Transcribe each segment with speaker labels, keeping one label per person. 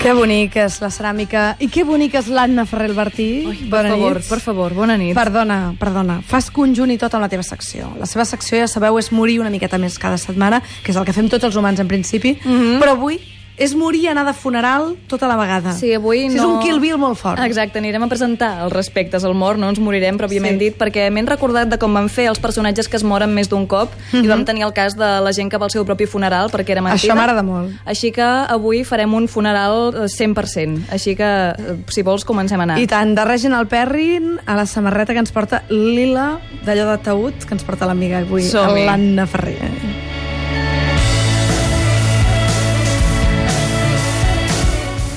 Speaker 1: Que bonica és la ceràmica i que bonica és l'Anna Ferrer Albertí.
Speaker 2: Ai, per favor, per favor, bona nit.
Speaker 1: Perdona, perdona. Fas conjunt i tot amb la teva secció. La seva secció, ja sabeu, és morir una miqueta més cada setmana, que és el que fem tots els humans en principi, mm -hmm. però avui és morir i anar de funeral tota la vegada.
Speaker 2: Sí, avui no...
Speaker 1: És un Kill Bill molt fort.
Speaker 2: Exacte, anirem a presentar els respectes al mort, no ens morirem pròpiament sí. dit, perquè m'he recordat de com van fer els personatges que es moren més d'un cop, mm -hmm. i vam tenir el cas de la gent que va al seu propi funeral, perquè era mentida.
Speaker 1: Això m'agrada molt.
Speaker 2: Així que avui farem un funeral 100%, així que, eh, si vols, comencem a anar.
Speaker 1: I tant, de Reginald Perrin a la samarreta que ens porta Lila, d'allò de taüt, que ens porta l'amiga avui, l'Anna Ferrer.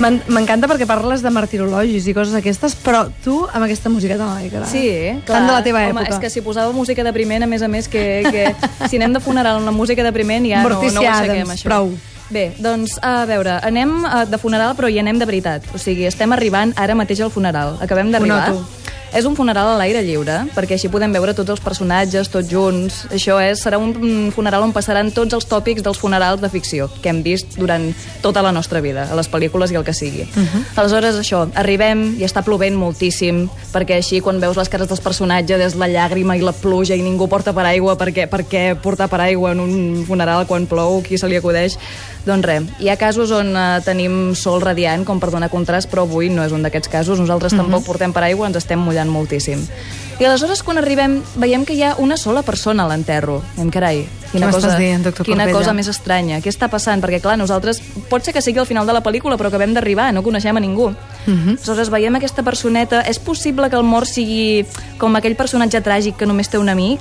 Speaker 1: M'encanta perquè parles de martirologis i coses aquestes, però tu amb aquesta música tan alegre.
Speaker 2: Sí, clar.
Speaker 1: Tant de la teva
Speaker 2: Home,
Speaker 1: època.
Speaker 2: és que si posava música depriment, a més a més, que, que si anem de funeral amb la música depriment ja no, no ho aixequem, això.
Speaker 1: prou.
Speaker 2: Bé, doncs, a veure, anem eh, de funeral, però hi anem de veritat. O sigui, estem arribant ara mateix al funeral. Acabem d'arribar.
Speaker 1: Ho noto.
Speaker 2: És un funeral a l'aire lliure, perquè així podem veure tots els personatges, tots junts. Això és, serà un funeral on passaran tots els tòpics dels funerals de ficció que hem vist durant tota la nostra vida, a les pel·lícules i el que sigui. Uh -huh. Aleshores, això, arribem i està plovent moltíssim, perquè així quan veus les cares dels personatges és la llàgrima i la pluja i ningú porta paraigua, perquè, perquè portar paraigua en un funeral quan plou, qui se li acudeix? Doncs res, hi ha casos on uh, tenim sol radiant com per donar contrast, però avui no és un d'aquests casos. Nosaltres uh -huh. tampoc portem paraigua, ens estem mullant moltíssim. I aleshores, quan arribem, veiem que hi ha una sola persona a l'enterro. Diem, carai, quina, cosa,
Speaker 1: dient,
Speaker 2: quina
Speaker 1: Corbella?
Speaker 2: cosa més estranya. Què està passant? Perquè, clar, nosaltres... Pot ser que sigui al final de la pel·lícula, però acabem d'arribar, no coneixem a ningú. Uh -huh. Aleshores, veiem aquesta personeta. És possible que el mort sigui com aquell personatge tràgic que només té un amic?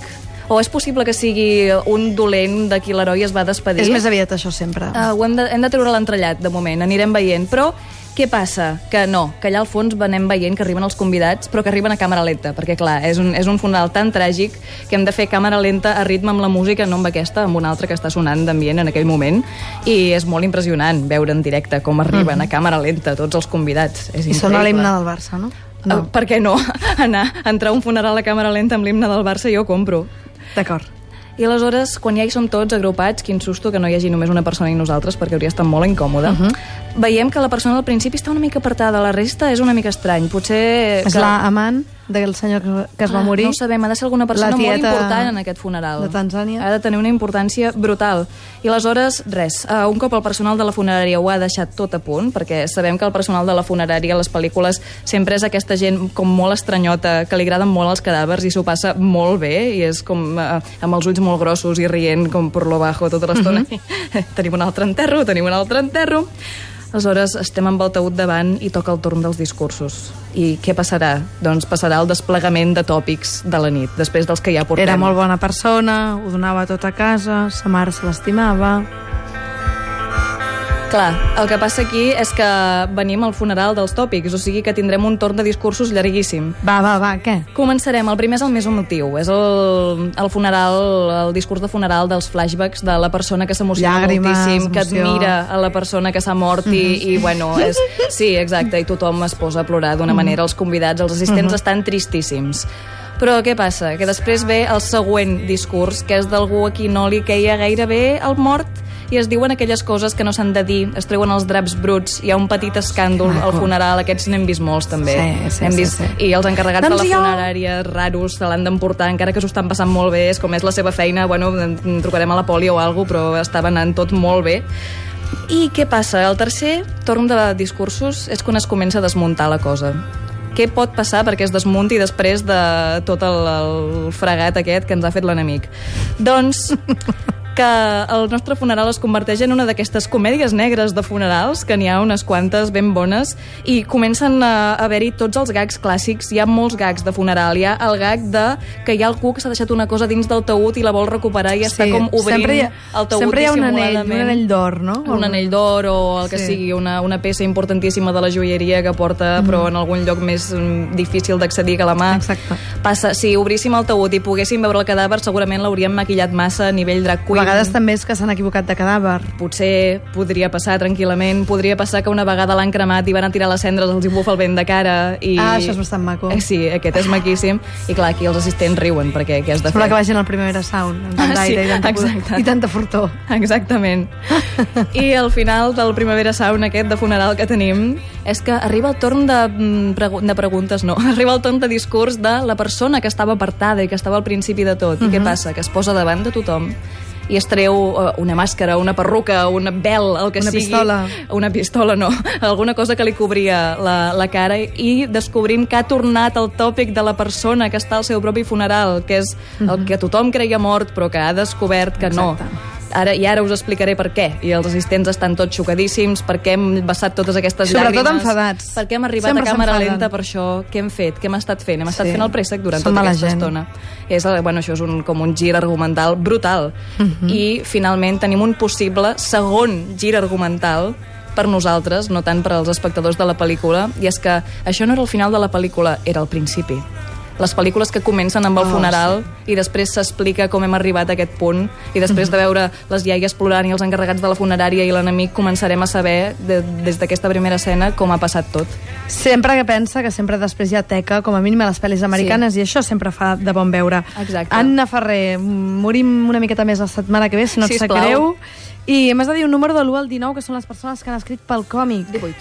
Speaker 2: O és possible que sigui un dolent de qui l'heroi es va despedir?
Speaker 1: És més aviat això sempre.
Speaker 2: Uh, ho hem de, hem de treure l'entrellat, de moment, anirem veient. Però què passa? Que no, que allà al fons anem veient que arriben els convidats, però que arriben a càmera lenta, perquè clar, és un, és un funeral tan tràgic que hem de fer càmera lenta a ritme amb la música, no amb aquesta, amb una altra que està sonant d'ambient en aquell moment, i és molt impressionant veure en directe com arriben a càmera lenta tots els convidats. És
Speaker 1: I sona
Speaker 2: increïble.
Speaker 1: l'himne del Barça, no?
Speaker 2: No. Uh, per què no? Anar, entrar a un funeral a càmera lenta amb l'himne del Barça jo compro.
Speaker 1: D'acord.
Speaker 2: I aleshores, quan ja hi som tots agrupats, quin susto que no hi hagi només una persona i nosaltres, perquè hauria estat molt incòmode, uh -huh. veiem que la persona al principi està una mica apartada, la resta és una mica estrany. Potser...
Speaker 1: És
Speaker 2: que...
Speaker 1: l'amant del senyor que, que es va
Speaker 2: Ah,
Speaker 1: morir.
Speaker 2: No ho sabem, ha de ser alguna persona molt important en aquest funeral.
Speaker 1: de Tanzània.
Speaker 2: Ha de tenir una importància brutal. I aleshores, res, uh, un cop el personal de la funerària ho ha deixat tot a punt, perquè sabem que el personal de la funerària a les pel·lícules sempre és aquesta gent com molt estranyota, que li agraden molt els cadàvers i s'ho passa molt bé, i és com uh, amb els ulls molt grossos i rient com per lo bajo tota l'estona. Uh -huh. tenim un altre enterro, tenim un altre enterro. Aleshores, estem amb el taüt davant i toca el torn dels discursos. I què passarà? Doncs passarà el desplegament de tòpics de la nit, després dels que ja portem.
Speaker 1: Era molt bona persona, ho donava tot a casa, sa mare se l'estimava...
Speaker 2: Clar, el que passa aquí és que venim al funeral dels tòpics, o sigui que tindrem un torn de discursos llarguíssim.
Speaker 1: Va, va, va, què?
Speaker 2: Començarem. El primer és el més emotiu. És el, el funeral, el discurs de funeral dels flashbacks de la persona que s'emociona moltíssim, que
Speaker 1: emoció.
Speaker 2: admira a la persona que s'ha mort i, i bueno, és... Sí, exacte, i tothom es posa a plorar d'una manera. Els convidats, els assistents estan tristíssims. Però què passa? Que després ve el següent discurs, que és d'algú a qui no li queia gaire bé el mort i es diuen aquelles coses que no s'han de dir, es treuen els draps bruts, hi ha un petit escàndol al funeral, aquests n'hem vist molts també.
Speaker 1: Sí, sí,
Speaker 2: hem
Speaker 1: sí,
Speaker 2: vist,
Speaker 1: sí.
Speaker 2: I els encarregats
Speaker 1: Doncs
Speaker 2: de la
Speaker 1: jo-
Speaker 2: funerària raros se l'han d'emportar, encara que s'ho estan passant molt bé, és com és la seva feina, bueno, en- trucarem a la poli o alguna però estava anant tot molt bé. I què passa? El tercer torn de discursos és quan es comença a desmuntar la cosa. Què pot passar perquè es desmunti després de tot el, el fregat aquest que ens ha fet l'enemic? Doncs que el nostre funeral es converteix en una d'aquestes comèdies negres de funerals, que n'hi ha unes quantes ben bones, i comencen a haver-hi tots els gags clàssics. Hi ha molts gags de funeral. Hi ha el gag de que hi ha algú que s'ha deixat una cosa dins del taüt i la vol recuperar i està com obrint
Speaker 1: ha,
Speaker 2: el taüt
Speaker 1: sempre hi ha un anell, un anell d'or, no?
Speaker 2: Un anell d'or o el que
Speaker 1: Sí.
Speaker 2: sigui, una, una peça importantíssima de la joieria que porta, però en algun lloc més mm, difícil d'accedir que la mà.
Speaker 1: Exacte.
Speaker 2: Passa, si obríssim el taüt i poguéssim veure el cadàver, segurament l'hauríem maquillat massa a nivell drag queen.
Speaker 1: Vegades també és que s'han equivocat de cadàver.
Speaker 2: Potser podria passar tranquil·lament, podria passar que una vegada l'han cremat i van a tirar les cendres, els hi bufa el vent de cara. I...
Speaker 1: Ah, això és bastant maco.
Speaker 2: Eh, sí, aquest és maquíssim. I clar, aquí els assistents riuen, perquè què has de fer?
Speaker 1: Sembla que vagin al Primavera Sound, amb tant
Speaker 2: Ah, sí,
Speaker 1: d'aire i, tanta,
Speaker 2: exacte.
Speaker 1: i tanta fortor.
Speaker 2: Exactament. I al final del Primavera Sound aquest de funeral que tenim és que arriba el torn de, mm, pregu de preguntes, no, arriba el torn de discurs de la persona que estava apartada i que estava al principi de tot. I què passa? Que es posa davant de tothom i es treu eh, una màscara, una perruca, un vel, el que
Speaker 1: Una
Speaker 2: sigui.
Speaker 1: pistola.
Speaker 2: Una pistola, no. Alguna cosa que li cobria la, la cara i descobrim que ha tornat el tòpic de la persona que està al seu propi funeral, que és el que tothom creia mort però que ha descobert que no. Ara, I ara us explicaré per què. I els assistents estan tots xocadíssims, per què hem vessat totes aquestes
Speaker 1: Sobretot
Speaker 2: llàgrimes.
Speaker 1: enfadats.
Speaker 2: Per què hem arribat
Speaker 1: Sempre
Speaker 2: a càmera lenta per això? Què hem fet? Què hem estat fent? Hem estat
Speaker 1: Sí.
Speaker 2: fent el préssec durant
Speaker 1: Són
Speaker 2: tota aquesta
Speaker 1: gent.
Speaker 2: estona. És, eh, bueno, això és un, com un gir argumental brutal.
Speaker 1: Mhm.
Speaker 2: I, finalment, tenim un possible segon gir argumental per nosaltres, no tant per als espectadors de la pel·lícula, i és que això no era el final de la pel·lícula, era el principi. Les pel·lícules que comencen amb el
Speaker 1: Oh,
Speaker 2: funeral i després s'explica com hem arribat a aquest punt i després de veure les iaies plorant i els encarregats de la funerària i l'enemic començarem a saber de, des d'aquesta primera escena com ha passat tot.
Speaker 1: Sempre que pensa que sempre després hi ha teca, com a mínim a les pel·lis americanes, i això sempre fa de bon veure.
Speaker 2: Exacte.
Speaker 1: Anna Ferrer, morim una miqueta més la setmana que ve, si no et sap greu. I m'has de dir un número de l'1 al 19, que són les persones que han escrit pel còmic.
Speaker 2: 18.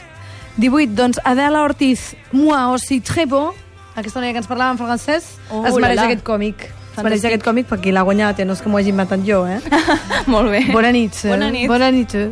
Speaker 1: 18, doncs Adela Ortiz, moi aussi très bon, aquesta noia que ens parlava en francès,
Speaker 2: Oh,
Speaker 1: es mereix
Speaker 2: la, la.
Speaker 1: aquest còmic. Es
Speaker 2: Fantàstic.
Speaker 1: mereix aquest còmic perquè l'ha guanyat, eh? no és que m'ho hagi inventat jo, eh?
Speaker 2: Molt bé.
Speaker 1: Bona nit. eh?
Speaker 2: Bona nit.
Speaker 1: Bona nit. eh?